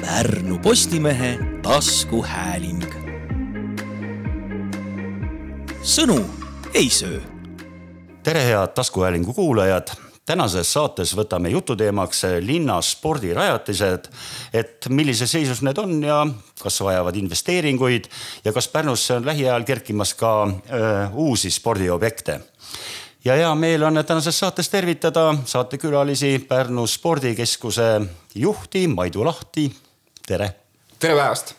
Pärnu Postimehe taskuhääling. sõnu ei söö. tere, head taskuhäälingu kuulajad tänases saates võtame jututeemaks linna spordirajatised, et millises seisus need on ja kas vajavad investeeringuid ja kas Pärnusse on lähiajal kerkimas ka öö, uusi spordiobjekte ja hea meel on tänases saates tervitada saatekülalisi Pärnu spordikeskuse juhti Maidu Lahti. Tere. tere päevast.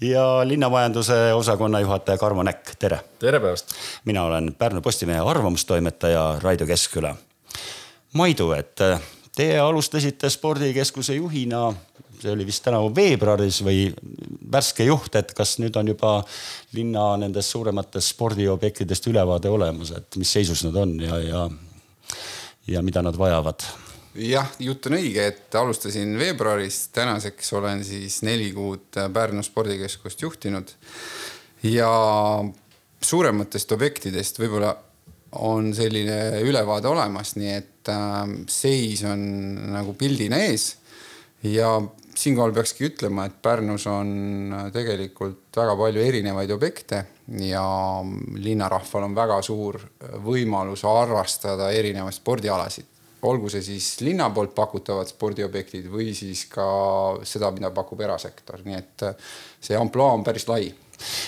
ja linnamajanduse osakonna juhataja Karmo Näkk, tere. tere päevast. mina olen Pärnu Postimehe arvamustoimetaja Raido Keskküla. Maidu, et teie alustasite spordikeskuse juhina see oli vist tänavu veebruaris või värske juht, et kas nüüd on juba linna nendest suurematest spordiobjektidest ülevaade olemas, et mis seisus nad on ja, ja, ja mida nad vajavad? Jah, jutt on õige, et alustasin veebruaris, tänaseks olen siis neli kuud Pärnu spordikeskust juhtinud ja suurematest objektidest võib-olla on selline ülevaade olemas, nii et äh, seis on nagu pildina ees ja siinkohal peakski ütlema, et Pärnus on tegelikult väga palju erinevaid objekte ja linnarahval on väga suur võimalus harrastada erinevaid spordialasid. Olgu see siis linna poolt pakutavad spordiobjektid või siis ka seda, mida pakub erasektor, nii et see ampluaa on päris lai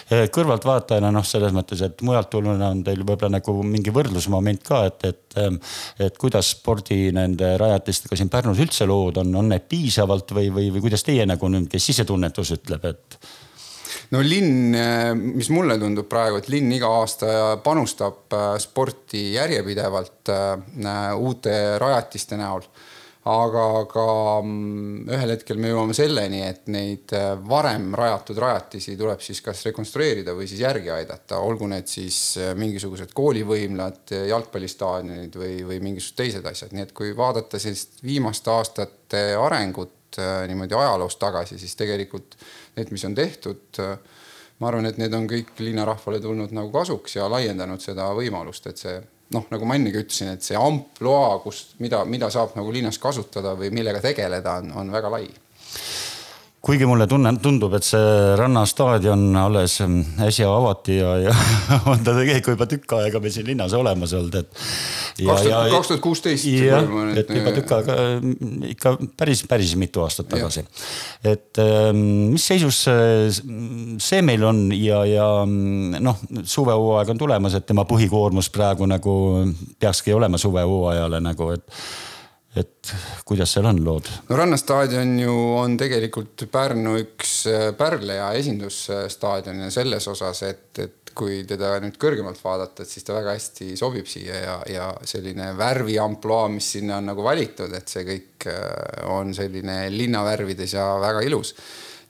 Eh, kõrvaltvaatajana noh, selles mõttes, et mujalt tulnuna on teil võib-olla nagu mingi võrdlusmoment ka, et, et, et kuidas spordi nende rajatistega siin Pärnus üldse lood on, on need piisavalt või, või, või kuidas teie nagu nüüd, kes sisetunnetus ütleb, et? No linn, mis mulle tundub praegu, et linn iga aasta panustab äh, sporti järjepidevalt äh, uute rajatiste näol. Aga ka mm, ühel hetkel me jõuame selleni, et neid varem rajatud rajatisi tuleb siis kas rekonstrueerida või siis järgi aidata, olgu need siis mingisugused koolivõimlad, jalgpallistaadionid või, või mingisugused teised asjad, nii et kui vaadata sellist viimaste aastate arengut niimoodi ajaloost tagasi, siis tegelikult need, mis on tehtud, ma arvan, et need on kõik linnarahvale tulnud nagu kasuks ja laiendanud seda võimalust, et see noh, nagu ma ennegi ütlesin, et see ampluaa, kus, mida, mida saab nagu linnas kasutada või millega tegeleda, on, on väga lai kuigi mulle tunne, tundub, et see rannastaadion alles äsja avati ja, ja on ta tegelikult juba tükk aega meil siin linnas olemas olnud, et. kaks tuhat kuusteist. jah, et juba tükk aega, ikka päris, päris mitu aastat tagasi. et mis seisus see meil on ja, ja noh, suvehooaeg on tulemas, et tema põhikoormus praegu nagu peakski olema suvehooajale nagu, et et kuidas seal on lood? no Rannastaadion ju on tegelikult Pärnu üks äh, pärle ja esindusstaadion ja selles osas, et, et kui teda nüüd kõrgemalt vaadata, et siis ta väga hästi sobib siia ja, ja selline värviampluaa, mis sinna on nagu valitud, et see kõik äh, on selline linnavärvides ja väga ilus.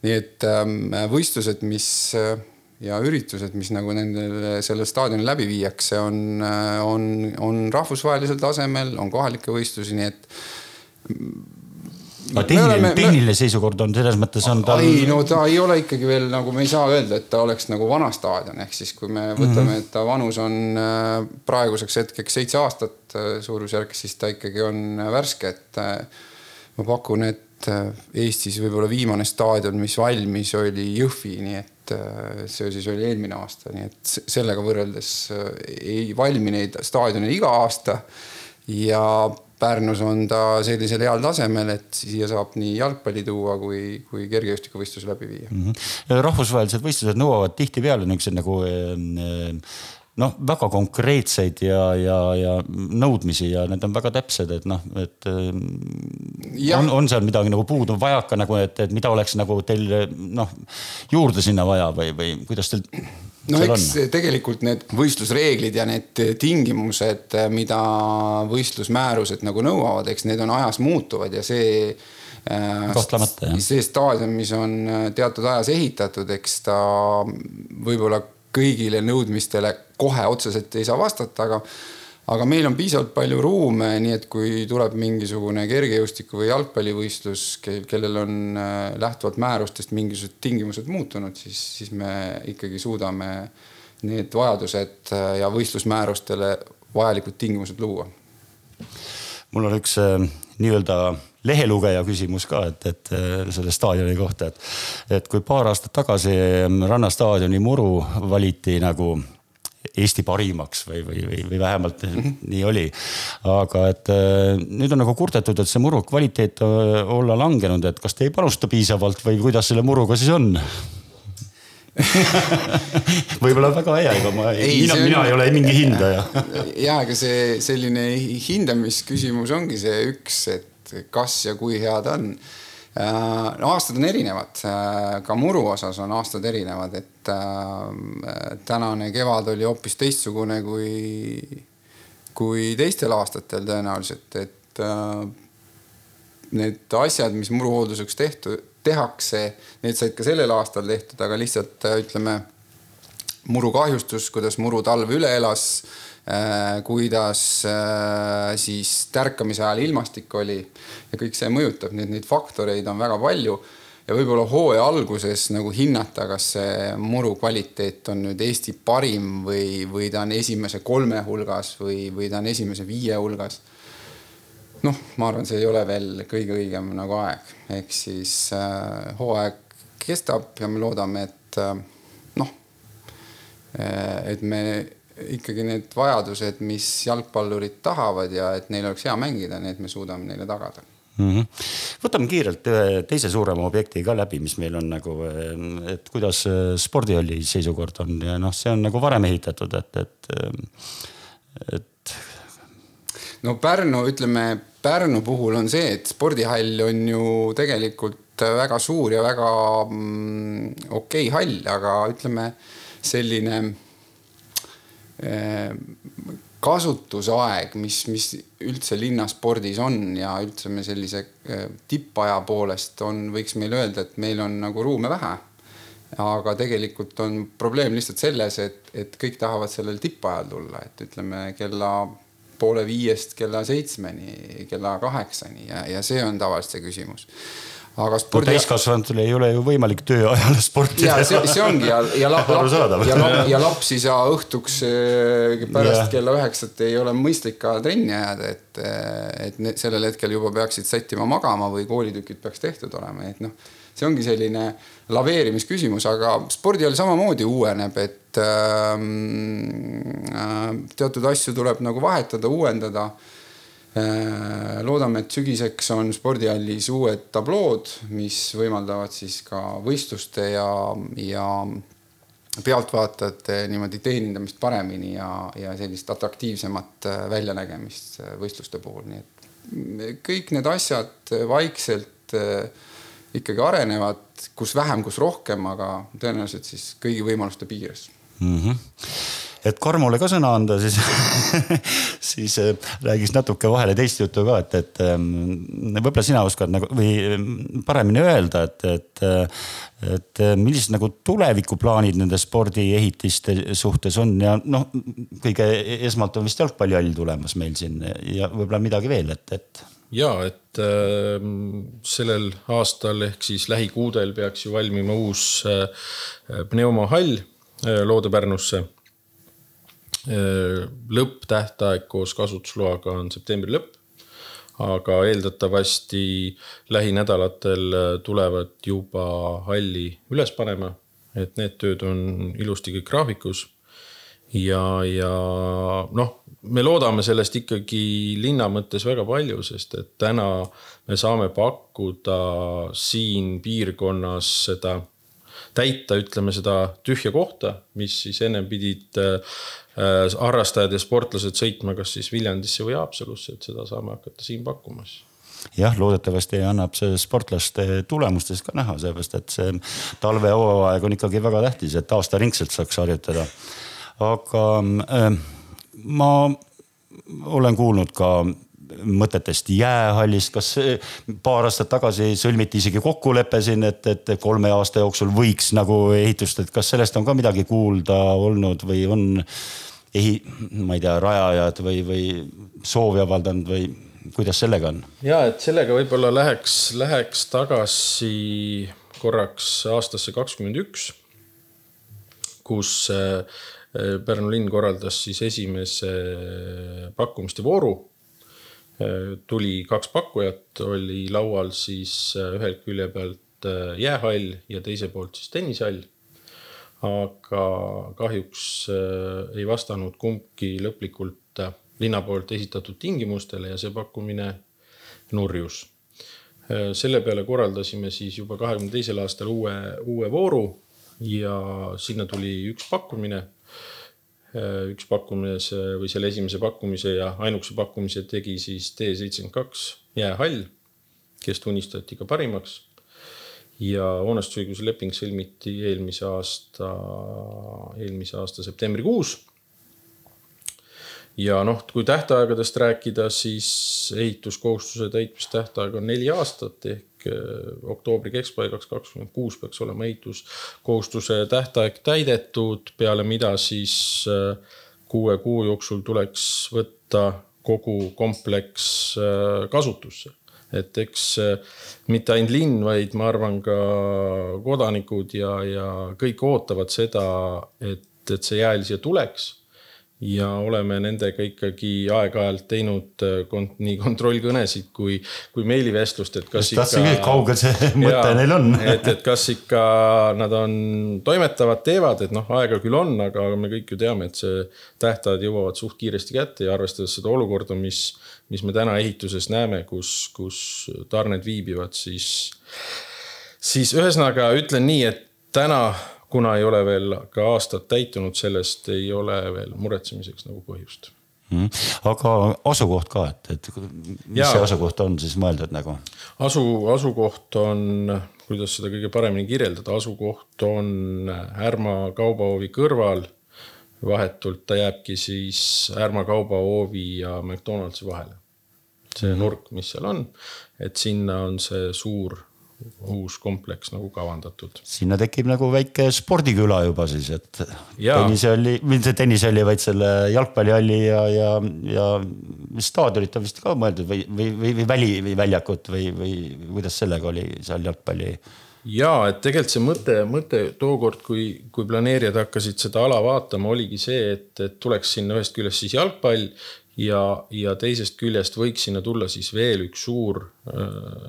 nii et ähm, võistlused, mis äh, ja üritused, mis nagu nendel, sellel staadionil läbi viiakse, on, on, on rahvusvahelisel tasemel, on kohalikke võistlusi, nii et aga tehniline, tehniline seisukord on selles mõttes on tal. ei, no ta ei ole ikkagi veel nagu me ei saa öelda, et ta oleks nagu vana staadion, ehk siis kui me võtame mm, -hmm. et ta vanus on äh, praeguseks hetkeks seitse aastat äh, suurusjärk, siis ta ikkagi on värske, et äh, ma pakun, et Eestis võib-olla viimane staadion, mis valmis, oli Jõhvi, nii et äh, see siis oli eelmine aasta, nii et sellega võrreldes äh, ei valmi neid staadione iga aasta. ja Pärnus on ta sellisel heal tasemel, et siia saab nii jalgpalli tuua kui, kui kergejõustikuvõistluse läbi viia mm. -hmm. rahvusvahelised võistlused nõuavad tihtipeale niisuguseid nagu äh, noh, väga konkreetseid ja, ja, ja nõudmisi ja need on väga täpsed, et noh, et ja. on, on seal midagi nagu puudu, vajaka nagu, et, et mida oleks nagu teil noh juurde sinna vaja või, või kuidas teil no eks on? tegelikult need võistlusreeglid ja need tingimused, mida võistlusmäärused nagu nõuavad, eks need on ajas muutuvad ja see äh, kahtlemata jah. see staadion, mis on teatud ajas ehitatud, eks ta võib-olla kõigile nõudmistele kohe otseselt ei saa vastata, aga aga meil on piisavalt palju ruume, nii et kui tuleb mingisugune kergejõustiku või jalgpallivõistlus, kellel on äh, lähtuvalt määrustest mingisugused tingimused muutunud, siis, siis me ikkagi suudame need vajadused äh, ja võistlusmäärustele vajalikud tingimused luua. mul on üks äh, nii-öelda lehelugeja küsimus ka, et, et selle staadioni kohta, et, et kui paar aastat tagasi Rannastaadioni muru valiti nagu Eesti parimaks või, või, või, või vähemalt mm -hmm. nii oli. aga et nüüd on nagu kurdetud, et see muru kvaliteet olla langenud, et kas te ei panusta piisavalt või kuidas selle muruga siis on? võib-olla väga hea, ega ma, mina, mina ei ole mingi hindaja. ja, aga see selline hindamisküsimus ongi see üks, et kas ja kui hea ta on. Äh, no aastad on erinevad, äh, ka muru osas on aastad erinevad, et äh, tänane kevad oli hoopis teistsugune kui, kui teistel aastatel tõenäoliselt, et need asjad, mis muruhoolduseks tehtud, tehakse, need said ka sellel aastal tehtud, aga lihtsalt ütleme muru kahjustus, kuidas muru talv üle elas kuidas äh, siis tärkamise ajal ilmastik oli ja kõik see mõjutab, nii et neid faktoreid on väga palju ja võib-olla hooaja alguses nagu hinnata, kas see muru kvaliteet on nüüd Eesti parim või, või ta on esimese kolme hulgas või, või ta on esimese viie hulgas. Noh, ma arvan, see ei ole veel kõige õigem nagu aeg, ehk siis äh, hooaeg kestab ja me loodame, et äh, noh äh,, et me ikkagi need vajadused, mis jalgpallurid tahavad ja et neil oleks hea mängida, need me suudame neile tagada mm. -hmm. võtame kiirelt ühe teise suurema objekti ka läbi, mis meil on nagu, äh, et kuidas äh, spordihalli seisukord on ja noh, see on nagu varem ehitatud, et, et, äh, et no Pärnu, ütleme Pärnu puhul on see, et spordihall on ju tegelikult väga suur ja väga mm, okei okay hall, aga ütleme selline eh, kasutusaeg, mis, mis üldse linnaspordis on ja üldse me sellise eh, tippaja poolest on, võiks meil öelda, et meil on nagu ruume vähe. aga tegelikult on probleem lihtsalt selles, et, et kõik tahavad sellel tippajal tulla, et ütleme kella poole viiest kella seitsmeni, kella kaheksani ja, ja see on tavaliselt see küsimus aga spordi no,. täiskasvanutel ei ole ju võimalik tööajal sporti teha. see, see ongi ja, ja, lap, lap, ja, lap, ja lapsi sa õhtuks eh, pärast ja. kella üheksat ei ole mõistlik ka trenni ajada, et, eh, et need, sellel hetkel juba peaksid sättima magama või koolitükid peaks tehtud olema, et noh see ongi selline laveerimisküsimus, aga spordihall samamoodi uueneb, et ähm, äh, teatud asju tuleb nagu vahetada, uuendada. Loodame, et sügiseks on spordihallis uued tablood, mis võimaldavad siis ka võistluste ja, ja pealtvaatajate niimoodi teenindamist paremini ja, ja sellist atraktiivsemat äh, väljanägemist äh, võistluste puhul, nii et kõik need asjad vaikselt äh, ikkagi arenevad, kus vähem, kus rohkem, aga tõenäoliselt siis kõigi võimaluste piires mm. -hmm et Karmule ka sõna anda, siis siis äh, räägiks natuke vahele teist juttu ka, et, et ähm, võib-olla sina oskad nagu või ähm, paremini öelda, et, et, äh, et äh, millised nagu tulevikuplaanid nende spordiehitiste suhtes on ja noh, kõige esmalt on vist jalgpallihall tulemas meil siin ja võib-olla midagi veel, et, et ja et äh, sellel aastal ehk siis lähikuudel peaks ju valmima uus äh, pneumahall äh, Loode-Pärnusse äh,. Lõpptähtaeg koos kasutusloaga on septembri lõpp. aga eeldatavasti lähinädalatel äh, tulevad juba halli üles panema, et need tööd on ilusti kõik graafikus ja, ja noh, me loodame sellest ikkagi linna mõttes väga palju, sest et täna me saame pakkuda siin piirkonnas seda, täita, ütleme seda tühja kohta, mis siis ennem pidid äh, harrastajad ja sportlased sõitma kas siis Viljandisse või Haapsalusse, et seda saame hakata siin pakkuma siis. Jah, loodetavasti annab see sportlaste tulemustes ka näha, sellepärast et see talvehooaeg on ikkagi väga tähtis, et aastaringselt saaks harjutada. Aga äh, ma olen kuulnud ka mõtetest jäähallist, kas paar aastat tagasi sõlmiti isegi kokkulepe siin, et, et kolme aasta jooksul võiks nagu ehitust, et kas sellest on ka midagi kuulda olnud või on ehi-, ma ei tea, rajajad või, või soovi avaldanud või kuidas sellega on? ja et sellega võib-olla läheks, läheks tagasi korraks aastasse kakskümmend üks, kus äh, Pärnu linn korraldas siis esimese pakkumiste vooru. Tuli kaks pakkujat, oli laual siis ühelt külje pealt jäähall ja teise poolt siis tennishall. aga kahjuks ei vastanud kumbki lõplikult linna poolt esitatud tingimustele ja see pakkumine nurjus. selle peale korraldasime siis juba kahekümne teisel aastal uue, uue vooru ja sinna tuli üks pakkumine Äh, üks pakkumise või selle esimese pakkumise ja ainukese pakkumise tegi siis T72 jäähall, kes tunnistati ka parimaks. ja hoonestusõiguse leping sõlmiti eelmise aasta, eelmise aasta septembrikuus ja noh, kui tähtaegadest rääkida, siis ehituskohustuse täitmistähtaeg on neli aastat ehk eh, oktoobri keskpaigaks kaks kakskümmend kuus peaks olema ehituskohustuse tähtaeg täidetud, peale mida siis eh, kuue kuu jooksul tuleks võtta kogu kompleks eh, kasutusse. Et eks mitte ainult linn, vaid ma arvan ka kodanikud ja, ja kõik ootavad seda, et, et see jääl siia tuleks ja oleme nendega ikkagi aeg-ajalt teinud äh, kont nii kontrollkõnesid kui, kui meilivestlust, et kas Just ikka. kaugel see mõte jaa, neil on et, et kas ikka nad on toimetavad, teevad, et noh, aega küll on, aga me kõik ju teame, et see tähtajad jõuavad suht kiiresti kätte ja arvestades seda olukorda, mis, mis me täna ehituses näeme, kus, kus tarned viibivad, siis, siis ühesõnaga ütlen nii, et täna kuna ei ole veel ka aastad täitunud, sellest ei ole veel muretsemiseks nagu põhjust mm.. aga asukoht ka, et, et mis ja, see asukoht on siis mõeldud nagu? asu, asukoht on, kuidas seda kõige paremini kirjeldada, asukoht on Härma kaubahoovi kõrval. vahetult ta jääbki siis Härma kaubahoovi ja McDonaldsi vahele. see nurk, mis seal on, et sinna on see suur uus kompleks nagu kavandatud. sinna tekib nagu väike spordiküla juba siis, et tennisehalli, mitte tennisehalli, vaid selle jalgpallihalli ja, ja, ja staadionit on vist ka mõeldud või, või, või, või väli või väljakut või, või kuidas sellega oli seal jalgpalli? ja et tegelikult see mõte, mõte tookord, kui, kui planeerijad hakkasid seda ala vaatama, oligi see, et, et tuleks sinna ühest küljest siis jalgpall ja, ja teisest küljest võiks sinna tulla siis veel üks suur äh,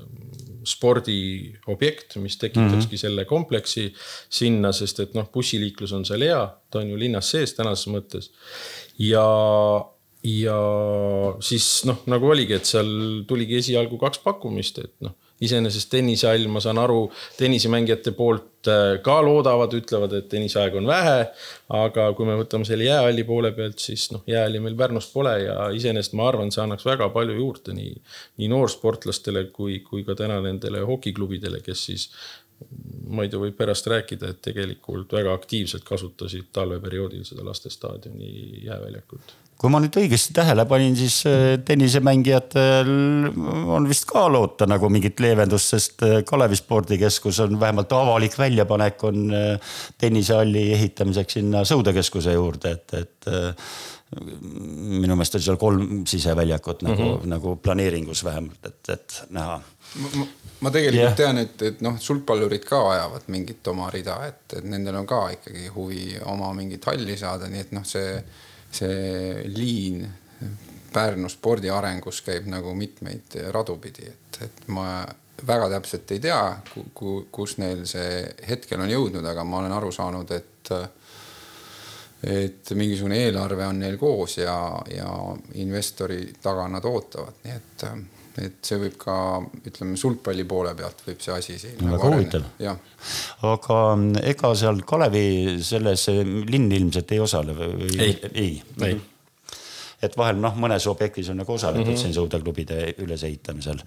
spordiobjekt, mis tekitakski mm -hmm. selle kompleksi sinna, sest et noh, bussiliiklus on seal hea, ta on ju linnas sees tänases mõttes. ja, ja siis noh, nagu oligi, et seal tuligi esialgu kaks pakkumist, et noh iseenesest tennishall, ma saan aru, tennisemängijate poolt äh, ka loodavad, ütlevad, et tenniseaega on vähe. aga kui me võtame selle jäähalli poole pealt, siis noh, jäähalli meil Pärnus pole ja iseenesest ma arvan, see annaks väga palju juurde nii, nii noorsportlastele kui, kui ka täna nendele hokiklubidele, kes siis Maidu võib pärast rääkida, et tegelikult väga aktiivselt kasutasid talveperioodil seda lastestaadioni jääväljakut kui ma nüüd õigesti tähele panin, siis äh, tennisemängijatel on vist ka loota nagu mingit leevendust, sest äh, Kalevi spordikeskus on vähemalt avalik väljapanek on äh, tennisehalli ehitamiseks sinna sõudekeskuse juurde, et, et minu meelest on seal kolm siseväljakut nagu mm, -hmm. nagu planeeringus vähemalt, et, et näha. ma, ma tegelikult yeah. tean, et, et noh, sulgpallurid ka ajavad mingit oma rida, et, et nendel on ka ikkagi huvi oma mingit halli saada, nii et noh, see see liin Pärnu spordi arengus käib nagu mitmeid radu pidi, et, et ma väga täpselt ei tea, kus neil see hetkel on jõudnud, aga ma olen aru saanud, et et mingisugune eelarve on neil koos ja, ja investori taga nad ootavad, nii et, et see võib ka ütleme sulgpalli poole pealt võib see asi siin. väga nagu huvitav. aga ega seal Kalevi selles linn ilmselt ei osale või? ei, ei, ei et vahel noh, mõnes objektis on nagu osaletud mm -hmm. siin sõudeklubide ülesehitamisel.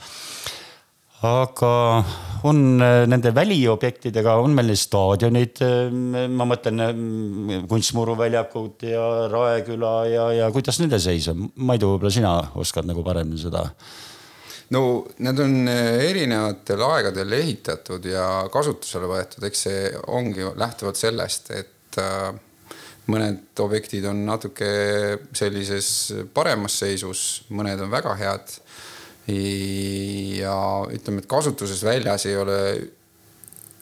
aga on äh, nende väliobjektidega, on meil staadionid, äh, ma mõtlen äh, Kunstmuru väljakud ja Raeküla ja, ja kuidas nende seis on? Maidu, võib-olla sina oskad nagu paremini seda no need on erinevatel aegadel ehitatud ja kasutusele võetud, eks see ongi lähtuvalt sellest, et äh, mõned objektid on natuke sellises paremas seisus, mõned on väga head. ja ütleme, et kasutuses väljas ei ole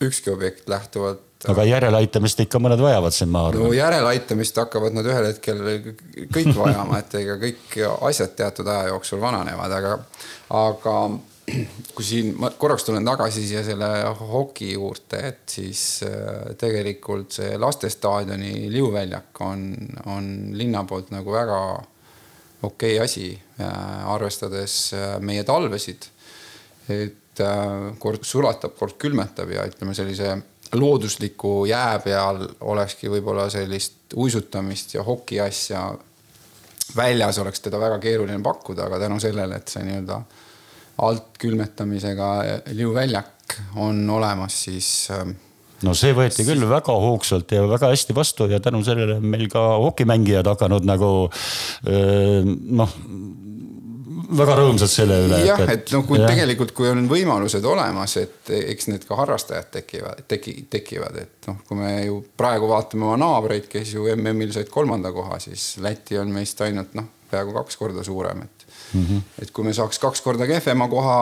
ükski objekt lähtuvalt aga järeleaitamist ikka mõned vajavad siin, ma arvan. no järeleaitamist hakkavad nad ühel hetkel kõik vajama, et ega kõik asjad teatud aja jooksul vananevad, aga, aga kui siin ma korraks tulen tagasi siia selle hoki juurde, et siis äh, tegelikult see lastestaadioni liuväljak on, on linna poolt nagu väga okei okay asi, äh, arvestades äh, meie talvesid. et kord sulatab, kord külmetab ja ütleme, sellise loodusliku jää peal olekski võib-olla sellist uisutamist ja hoki asja väljas oleks teda väga keeruline pakkuda, aga tänu sellele, et see nii-öelda altkülmetamisega liuväljak on olemas, siis. Ähm, no see võeti küll väga hoogsalt ja väga hästi vastu ja tänu sellele on meil ka hokimängijad hakanud nagu noh väga rõõmsad selle üle. jah, et noh, kui ja. tegelikult, kui on võimalused olemas, et eks need ka harrastajad tekivad, teki, tekivad, et noh, kui me ju praegu vaatame oma naabreid, kes ju MM-il said kolmanda koha, siis Läti on meist ainult noh, peaaegu kaks korda suurem, et mm. -hmm. et kui me saaks kaks korda kehvema koha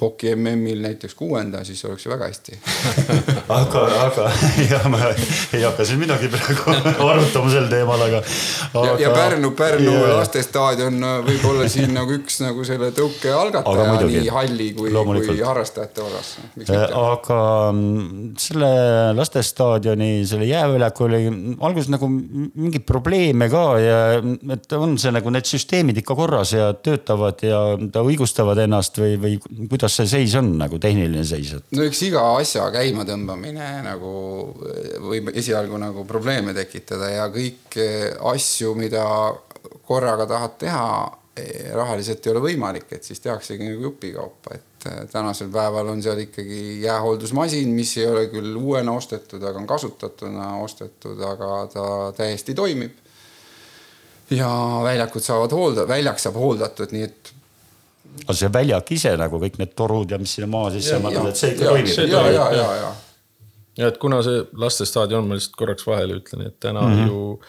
hoki MM-il näiteks kuuenda, siis oleks ju väga hästi aga, aga ja ma ei hakka siin midagi praegu arutama sel teemal, aga, aga.... ja, ja Pärnu, Pärnu yeah. lastestaadion võib olla siin nagu üks nagu selle tõuke algataja nii halli kui, kui harrastajate osas. aga mm, selle lastestaadioni, selle jääväljaku oli alguses nagu mingeid probleeme ka ja et on see nagu need süsteemid ikka korras ja töötavad ja ta õigustavad ennast või, või kuidas kuidas see seis on nagu tehniline seis? no eks iga asja käimatõmbamine nagu võib esialgu nagu probleeme tekitada ja kõiki asju, mida korraga tahad teha, eh, rahaliselt ei ole võimalik, et siis tehaksegi nagu jupikaupa, et eh, tänasel päeval on seal ikkagi jäähooldusmasin, mis ei ole küll uuena ostetud, aga on kasutatuna ostetud, aga ta täiesti toimib. ja väljakud saavad hoolda, väljak saab hooldatud, nii et aga see väljak ise nagu kõik need torud ja mis sinna maa sisse mandavad, et see ikka toimib. ja, ja, ja, ja. ja et kuna see lastestaadion, ma lihtsalt korraks vahele ütlen, et täna mm -hmm. ju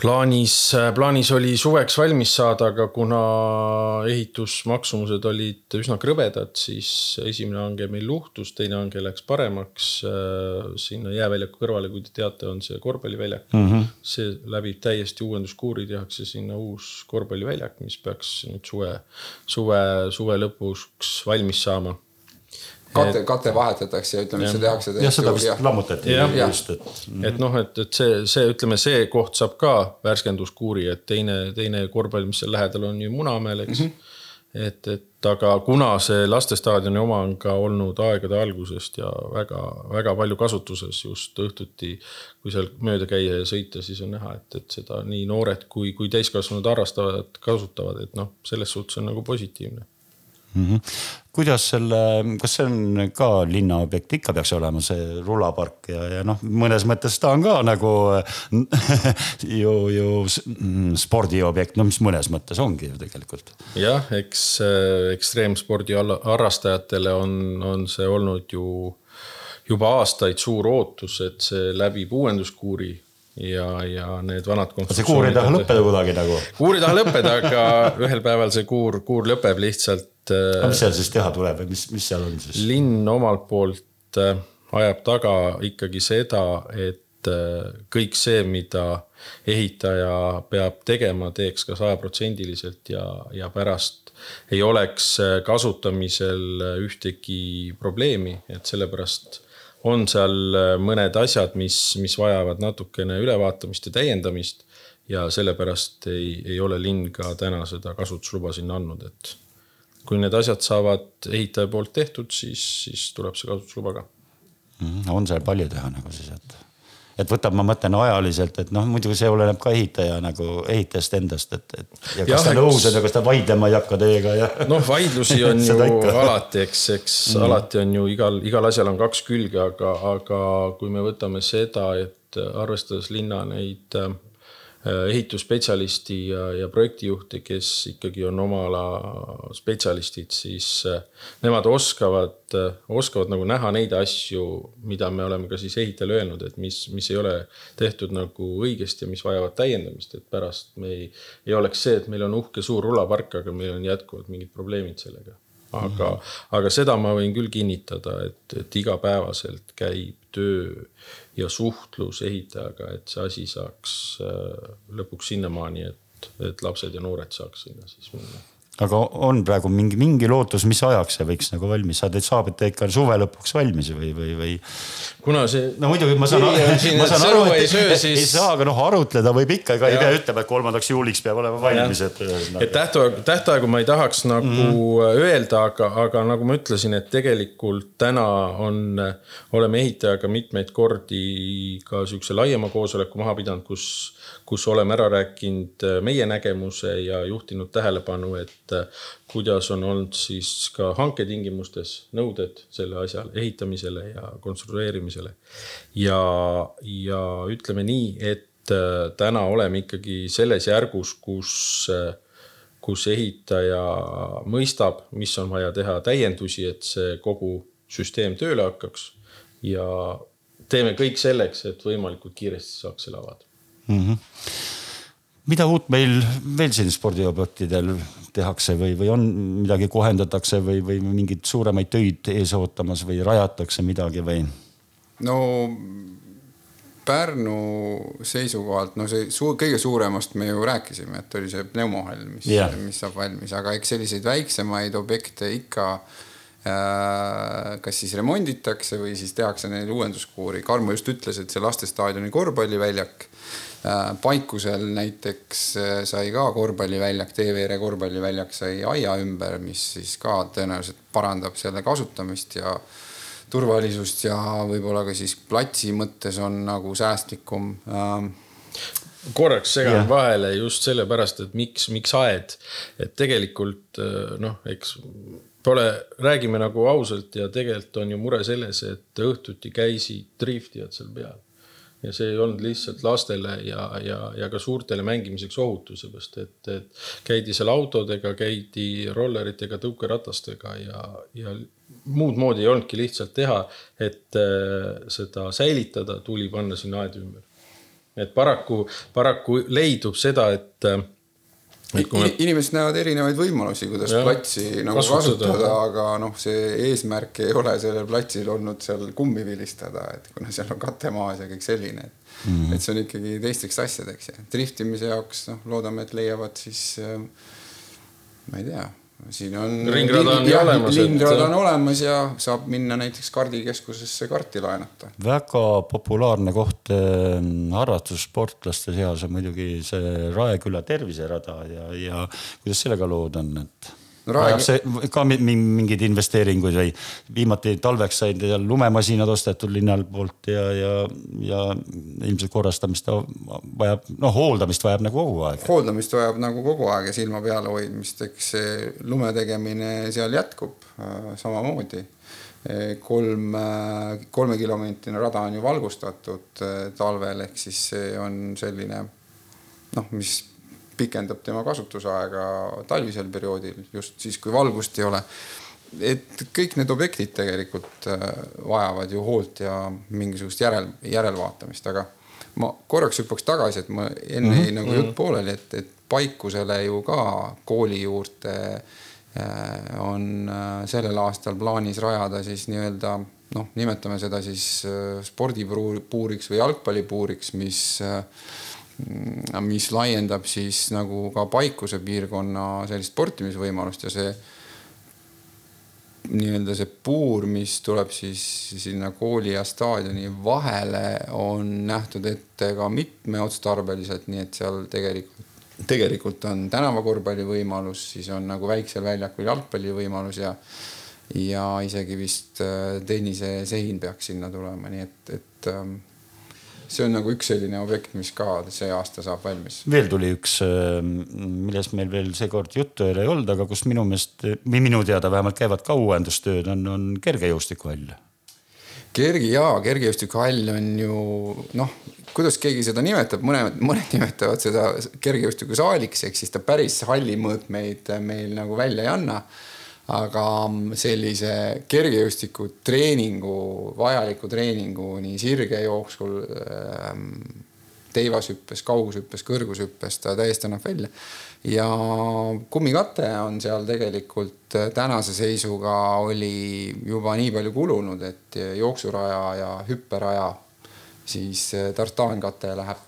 plaanis, plaanis oli suveks valmis saada, aga kuna ehitusmaksumused olid üsna krõbedad, siis esimene hange meil luhtus, teine hange läks paremaks. sinna jääväljaku kõrvale, kui te teate, on see korvpalliväljak mm. -hmm. see läbib täiesti uuenduskuuri, tehakse sinna uus korvpalliväljak, mis peaks nüüd suve, suve, suve lõpuks valmis saama kate, kate vahetatakse ja ütleme, see tehakse. jah, seda vist lammutati ja, just, et. et noh, et, et see, see, ütleme, see koht saab ka värskenduskuuri, et teine, teine korvpall, mis seal lähedal on ju Munamäel, eks mm. -hmm. et, et aga kuna see lastestaadioni oma on ka olnud aegade algusest ja väga-väga palju kasutuses just õhtuti. kui seal mööda käia ja sõita, siis on näha, et, et seda nii noored kui, kui täiskasvanud harrastavad, kasutavad, et noh, selles suhtes on nagu positiivne mm. -hmm. kuidas selle, kas see on ka linnaobjekt, ikka peaks olema see rulapark ja, ja noh, mõnes mõttes ta on ka nagu ju, ju mm, spordiobjekt, no mis mõnes mõttes ongi ju tegelikult. jah, eks äh, ekstreemspordi harrastajatele on, on see olnud ju juba aastaid suur ootus, et see läbib uuenduskuuri ja, ja need vanad see kuur ei taha lõppeda kuidagi nagu? kuur ei taha lõppeda, aga ühel päeval see kuur, kuur lõpeb lihtsalt. Aga mis seal siis teha tuleb või mis, mis seal on siis? linn omalt poolt äh, ajab taga ikkagi seda, et äh, kõik see, mida ehitaja peab tegema, teeks ka sajaprotsendiliselt ja, ja pärast ei oleks äh, kasutamisel ühtegi probleemi, et sellepärast on seal äh, mõned asjad, mis, mis vajavad natukene ülevaatamist ja täiendamist. ja sellepärast ei, ei ole linn ka täna seda kasutusluba sinna andnud, et kui need asjad saavad ehitaja poolt tehtud, siis, siis tuleb see kasutusluba ka. Mhm, on seal palju teha nagu siis, et et võtab, ma mõtlen ajaliselt, et noh, muidugi see oleneb ka ehitaja nagu ehitajast endast, et, et. ja kas ja, ta nõus on ja kas ta vaidlema ei hakka teiega ja. noh, vaidlusi on ju ikka. alati, eks, eks mm. alati on ju igal, igal asjal on kaks külge, aga, aga kui me võtame seda, et arvestades linna neid Äh, ehitusspetsialisti ja, ja projektijuhte, kes ikkagi on oma ala spetsialistid, siis äh, nemad oskavad, äh, oskavad nagu näha neid asju, mida me oleme ka siis ehitajale öelnud, et mis, mis ei ole tehtud nagu õigesti ja mis vajavad täiendamist, et pärast me ei, ei oleks see, et meil on uhke suur rulapark, aga meil on jätkuvalt mingid probleemid sellega aga aga seda ma võin küll kinnitada, et, et igapäevaselt käib töö ja suhtlus ehitajaga, et see asi saaks äh, lõpuks sinnamaani, et, et lapsed ja noored saaks sinna siis minna aga on praegu mingi, mingi lootus, mis ajaks see võiks nagu valmis saada, et saab ta ikka suve lõpuks valmis või, või, või? kuna see. no muidugi ma saan, ma saan aru, et ei, söö, siis... ei saa, aga noh, arutleda võib ikka, ega ei pea ütlema, et kolmandaks juuliks peab olema valmis, et. et tähtaegu, tähtaegu ma ei tahaks nagu mm -hmm. öelda, aga, aga nagu ma ütlesin, et tegelikult täna on, oleme ehitajaga mitmeid kordi ka sihukese laiema koosoleku maha pidanud, kus kus oleme ära rääkinud äh, meie nägemuse ja juhtinud tähelepanu, et äh, kuidas on olnud siis ka hanketingimustes nõuded selle asja ehitamisele ja konstrueerimisele. ja, ja ütleme nii, et äh, täna oleme ikkagi selles järgus, kus, kus ehitaja mõistab, mis on vaja teha täiendusi, et see kogu süsteem tööle hakkaks ja teeme kõik selleks, et võimalikult kiiresti saaks selle avada mm. -hmm. mida uut meil veel siin spordiobjektidel tehakse või, või on midagi kohendatakse või, või mingeid suuremaid töid ees ootamas või rajatakse midagi või? no Pärnu seisukohalt, no see suur, kõige suuremast me ju rääkisime, et oli see pneumohall, mis yeah., mis saab valmis, aga eks selliseid väiksemaid objekte ikka äh, kas siis remonditakse või siis tehakse neile uuenduskuuri. Karmo just ütles, et see lastestaadioni korvpalliväljak Paikusel näiteks äh, sai ka korvpalliväljak, TVR korvpalliväljak sai aia ümber, mis siis ka tõenäoliselt parandab selle kasutamist ja turvalisust ja võib-olla ka siis platsi mõttes on nagu säästlikum ähm, korraks segan vahele just sellepärast, et miks, miks aed, et tegelikult äh, noh, eks pole, räägime nagu ausalt ja tegelikult on ju mure selles, et õhtuti käisid driftijad seal peal ja see ei olnud lihtsalt lastele ja, ja, ja ka suurtele mängimiseks ohutu, seepärast et, et käidi seal autodega, käidi rolleritega, tõukeratastega ja, ja muud moodi ei olnudki lihtsalt teha, et äh, seda säilitada, tuli panna sinna aed ümber. et paraku, paraku leidub seda, et äh, Me... inimesed näevad erinevaid võimalusi, kuidas ja, platsi nagu kasutada, kasutada, aga noh, see eesmärk ei ole sellel platsil olnud seal kummi vilistada, et kuna seal on katemaas ja kõik selline, et mm, -hmm. et see on ikkagi teisteks asjadeks ja driftimise jaoks noh, loodame, et leiavad siis äh, ma ei tea siin on. ringrada on ju olemas. ringrada on olemas ja saab minna näiteks kardikeskusesse karti laenata. väga populaarne koht eh, harrastussportlaste seas on muidugi see Raeküla terviserada ja, ja kuidas sellega lood on, et vajab see ka mingeid investeeringuid või viimati talveks said lumemasinad ostetud linnal poolt ja, ja, ja ilmselt korrastamist ta vajab, noh, hooldamist vajab nagu kogu aeg. hooldamist vajab nagu kogu aeg ja silma peal hoidmist, eks see lume tegemine seal jätkub äh, samamoodi kolm, äh, kolmekilomeetrine rada on ju valgustatud äh, talvel, ehk siis see on selline noh, mis pikendab tema kasutusaega talvisel perioodil, just siis, kui valgust ei ole. et kõik need objektid tegelikult äh, vajavad ju hoolt ja mingisugust järel, järelvaatamist, aga ma korraks hüppaks tagasi, et ma enne jäi mm -hmm. nagu jutt pooleli, et, et Paikusele ju ka kooli juurde äh, on äh, sellel aastal plaanis rajada siis nii-öelda noh, nimetame seda siis spordipuuriks või jalgpallipuuriks, mis mis laiendab siis nagu ka Paikuse piirkonna sellist sportimisvõimalust ja see nii-öelda see puur, mis tuleb siis sinna kooli ja staadioni vahele, on nähtud ette ka mitmeotstarbeliselt, nii et seal tegelikult, tegelikult on tänavakorvpalli võimalus, siis on nagu väiksel väljakul jalgpalli võimalus ja ja isegi vist äh, tennisesein peaks sinna tulema, nii et, et ähm, see on nagu üks selline objekt, mis ka see aasta saab valmis. veel tuli üks, äh, millest meil veel seekord juttu ei olnud, aga kus minu meelest või minu teada vähemalt käivad ka uuendustööd, on, on kergejõustikuhall. kergi jaa, kergejõustikuhall on ju noh, kuidas keegi seda nimetab, mõned, mõned nimetavad seda kergejõustikusaaliks, ehk siis ta päris halli mõõtmeid meil nagu välja ei anna aga sellise kergejõustiku treeningu, vajaliku treeningu nii sirgejooksul ähm, teivashüppes, kaugushüppes, kõrgushüppes ta täiesti annab välja. ja kummikate on seal tegelikult tänase seisuga oli juba nii palju kulunud, et jooksuraja ja hüpperaja siis tartaankate läheb,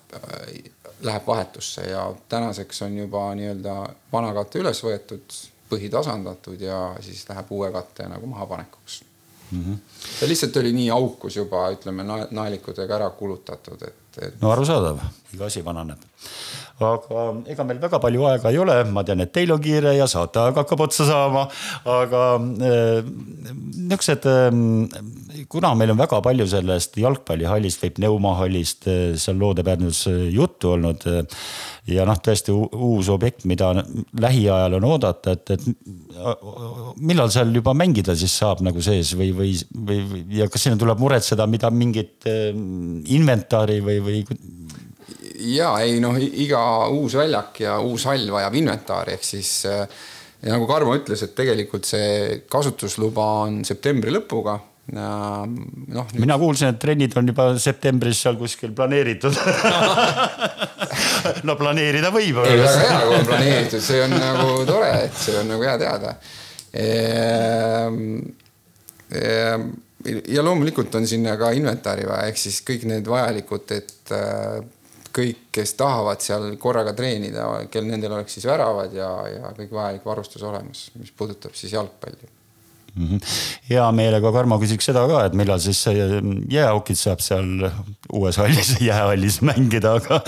läheb vahetusse ja tänaseks on juba nii-öelda vana kate üles võetud, põhi tasandatud ja siis läheb uue katte nagu mahapanekuks mm. -hmm. ta lihtsalt oli nii aukus juba, ütleme naelikutega ära kulutatud, et, et. no arusaadav, iga asi vananeb aga ega meil väga palju aega ei ole, ma tean, et teil on kiire ja saateaeg hakkab otsa saama, aga äh, niisugused äh,, kuna meil on väga palju sellest jalgpallihallist või pneumahallist äh, seal Loode-Pärnus juttu olnud ja noh, tõesti uus objekt, mida lähiajal on oodata, et, et millal seal juba mängida siis saab nagu sees või, või, või ja kas sinna tuleb muretseda, mida mingit inventari või, või ja ei noh, iga uus väljak ja uus hall vajab inventari, ehk siis äh, ja nagu Karmo ütles, et tegelikult see kasutusluba on septembri lõpuga noh nüüd.... mina kuulsin, et trennid on juba septembris seal kuskil planeeritud no planeerida võib. ei, väga hea, kui on planeeritud, see on nagu tore, et see on nagu hea teada ehm,. Ehm, ja loomulikult on sinna ka inventari vaja, ehk siis kõik need vajalikud, et äh, kõik, kes tahavad seal korraga treenida, kel nendel oleks siis väravad ja, ja kõik vajalik varustus olemas, mis puudutab siis jalgpalli mm. -hmm. hea meelega, Karmo, küsiks seda ka, et millal siis jääaukid saab seal uues hallis, jäähallis mängida, aga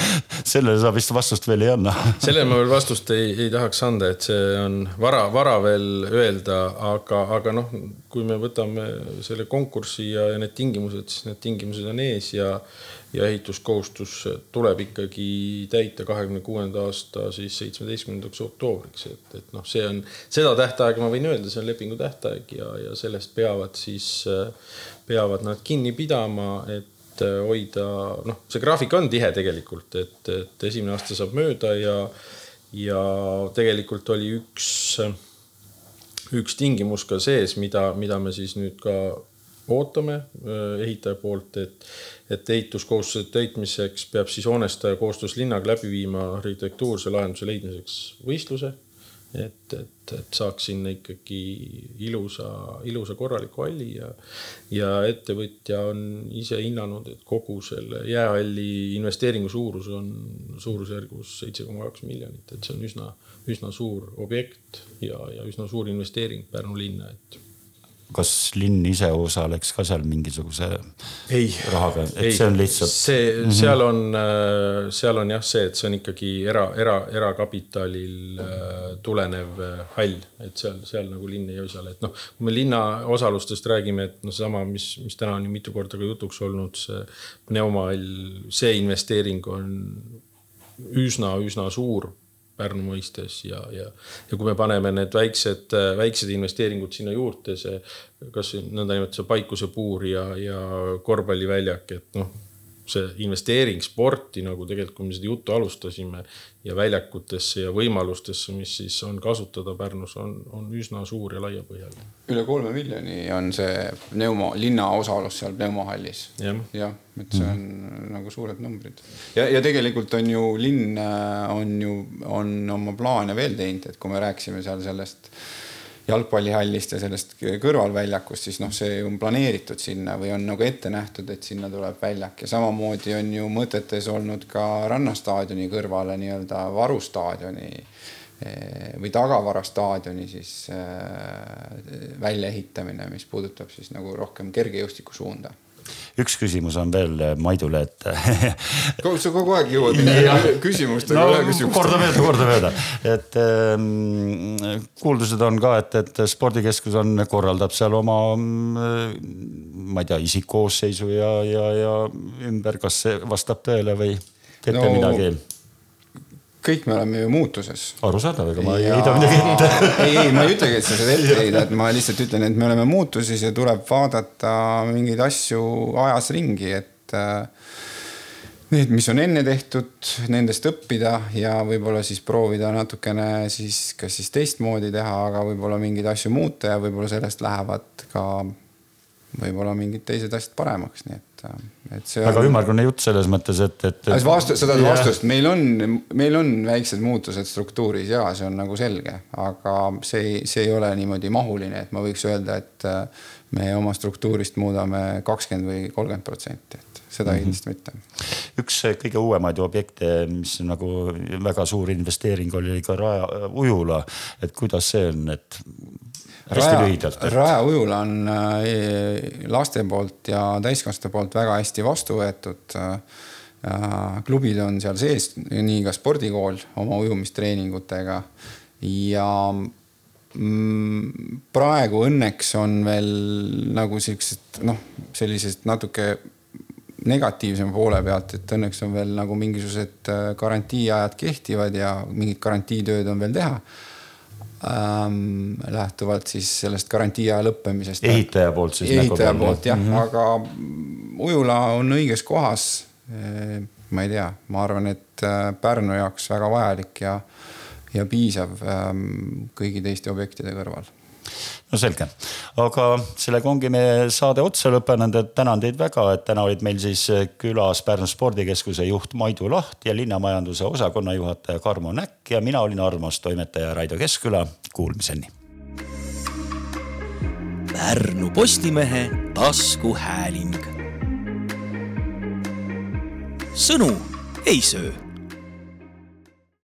sellele sa vist vastust veel ei anna. sellele ma veel vastust ei, ei tahaks anda, et see on vara, vara veel öelda, aga, aga noh, kui me võtame selle konkursi ja, ja need tingimused, siis need tingimused on ees ja ja ehituskohustus tuleb ikkagi täita kahekümne kuuenda aasta siis seitsmeteistkümnendaks oktoobriks, et, et noh, see on, seda tähtaega ma võin öelda, see on lepingu tähtaeg ja, ja sellest peavad siis, peavad nad kinni pidama, et hoida, noh, see graafik on tihe tegelikult, et, et esimene aasta saab mööda ja, ja tegelikult oli üks, üks tingimus ka sees, mida, mida me siis nüüd ka ootame ehitaja poolt, et et ehituskohustuse täitmiseks peab siis hoonestaja koostöös linnaga läbi viima arhitektuurse lahenduse leidmiseks võistluse. Et, et, et saaks sinna ikkagi ilusa, ilusa korraliku halli ja, ja ettevõtja on ise hinnanud, et kogu selle jäähalli investeeringu suurus on suurusjärgus seitse koma kaks miljonit, et see on üsna, üsna suur objekt ja, ja üsna suur investeering Pärnu linna, et kas linn ise osaleks ka seal mingisuguse ei, rahaga, et ei, see on lihtsalt? see, mhm. seal on, äh, seal on jah see, et see on ikkagi era, era, erakapitalil äh, tulenev äh, hall, et seal, seal nagu linn ei osale, et noh, kui me linna osalustest räägime, et noh, seesama, mis, mis täna on ju mitu korda ka jutuks olnud, see pneumahall, see investeering on üsna, üsna suur Pärnu mõistes ja, ja, ja kui me paneme need väiksed, väiksed investeeringud sinna juurde, see kas nõndanimetatud paikusepuur ja, ja korvpalliväljak, et noh see investeering sporti nagu tegelikult, kui me seda juttu alustasime ja väljakutesse ja võimalustesse, mis siis on kasutada Pärnus, on, on üsna suur ja laiapõhjaline. üle kolme miljoni on see pneumo, linna osalus seal pneumohallis ja.. jah, et see on mm -hmm. nagu suured numbrid. ja, ja tegelikult on ju linn äh, on ju, on oma plaane veel teinud, et kui me rääkisime seal sellest jalgpallihallist ja sellest kõrvalväljakust, siis noh, see on planeeritud sinna või on nagu ette nähtud, et sinna tuleb väljak. Ja samamoodi on ju mõtetes olnud ka rannastaadioni kõrvale nii-öelda varustaadioni eh, või tagavarastaadioni siis äh, väljaehitamine, mis puudutab siis nagu rohkem kergejõustiku suunda üks küsimus on veel eh, Maidule, et sa kogu aeg jõuad küsimustega no, ühe küsimust. kordamööda, kordamööda, et ähm, kuuldused on ka, et, et spordikeskus on, korraldab seal oma, mm, ma ei tea, isikkoosseisu ja, ja, ja ümber, kas see vastab tõele või teete no, midagi? Kõik me oleme ju muutuses. arusaadav, ega ma ei heida midagi ette. ei, ei, ma ei ütlegi, et sa seda ette heidad, ma lihtsalt ütlen, et me oleme muutuses ja tuleb vaadata mingeid asju ajas ringi, et äh, need, mis on enne tehtud, nendest õppida ja võib-olla siis proovida natukene siis kas siis teistmoodi teha, aga võib-olla mingeid asju muuta ja võib-olla sellest lähevad ka võib-olla mingid teised asjad paremaks, nii et, see väga on. ümmargune jutt selles mõttes, et, et. vastu, sa tahad vastust, meil on, meil on väiksed muutused struktuuris ja see on nagu selge, aga see ei, see ei ole niimoodi mahuline, et ma võiks öelda, et äh, me oma struktuurist muudame kakskümmend või kolmkümmend protsenti, et seda mm -hmm. kindlasti mitte. üks kõige uuemaid objekte, mis nagu väga suur investeering oli ka Raja ujula, et kuidas see on, et hästi lühidalt et.... rajaujula on äh, laste poolt ja täiskasvanute poolt väga hästi vastu võetud. Äh, klubid on seal sees, nii ka spordikool oma ujumistreeningutega ja mm, praegu õnneks on veel nagu siuksed noh, sellised natuke negatiivsema poole pealt, et õnneks on veel nagu mingisugused äh, garantiiajad kehtivad ja mingid garantiitööd on veel teha ähm, lähtuvalt siis sellest garantiiaja lõppemisest. ehitaja poolt siis. ehitaja nagu poolt jah mm, -hmm. aga ujula on õiges kohas. ma ei tea, ma arvan, et äh, Pärnu jaoks väga vajalik ja, ja piisav ähm, kõigi teiste objektide kõrval no selge, aga sellega ongi meie saade otsa lõppenud, et tänan teid väga, et täna olid meil siis külas Pärnu spordikeskuse juht Maidu Laht ja linnamajanduse osakonna juhataja Karmo Näkk ja mina olin arvamustoimetaja Raido Keskküla, kuulmiseni. Pärnu Postimehe taskuhääling. sõnu ei söö